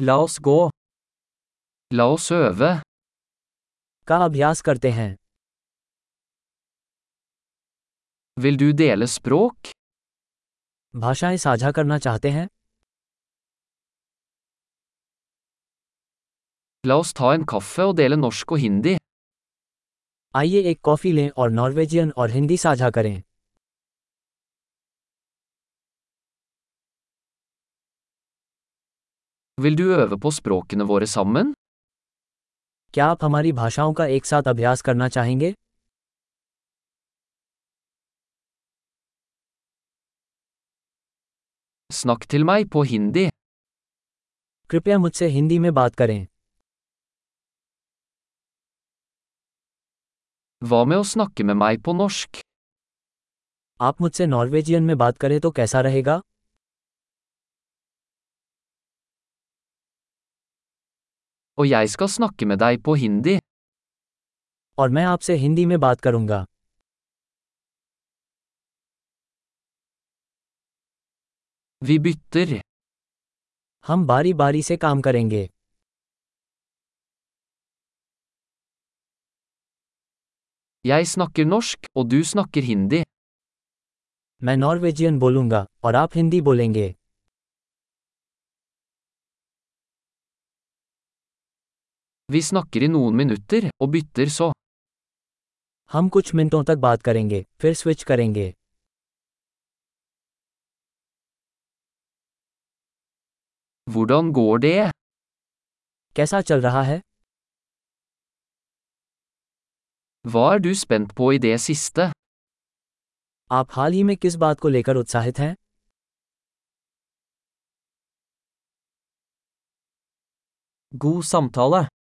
La oss gå. La oss øve. का अभ्यास करते हैं Vil du dele språk? भाषाएँ साझा करना चाहते हैं La oss ta en kaffe og dele norsk og hindi. आइए एक कॉफ़ी लें और नॉर्वेजियन और हिंदी साझा करें Vil du øve på språkene våre sammen? क्या आप हमारी भाषाओं का एक साथ अभ्यास करना चाहेंगे Snakk til meg på hindi. कृपया मुझसे हिंदी में बात करें Hva med å snakke med meg på norsk? आप मुझसे नॉर्वेजियन में बात करें तो कैसा रहेगा Og jeg skal snakke med deg på hindi. और मैं आपसे हिंदी में बात करूँगा Vi bytter. हम बारी बारी से काम करेंगे Jeg snakker norsk, og du snakker hindi. मैं नॉर्वेजियन बोलूँगा और आप हिंदी बोलेंगे Vi snakker i noen minutter, og bytter så. हम कुछ मिनटों तक बात करेंगे फिर स्विच करेंगे Hvordan går det? कैसा चल रहा है Hva er du spent på i det siste? आप हाल ही में किस बात को लेकर उत्साहित हैं God samtale.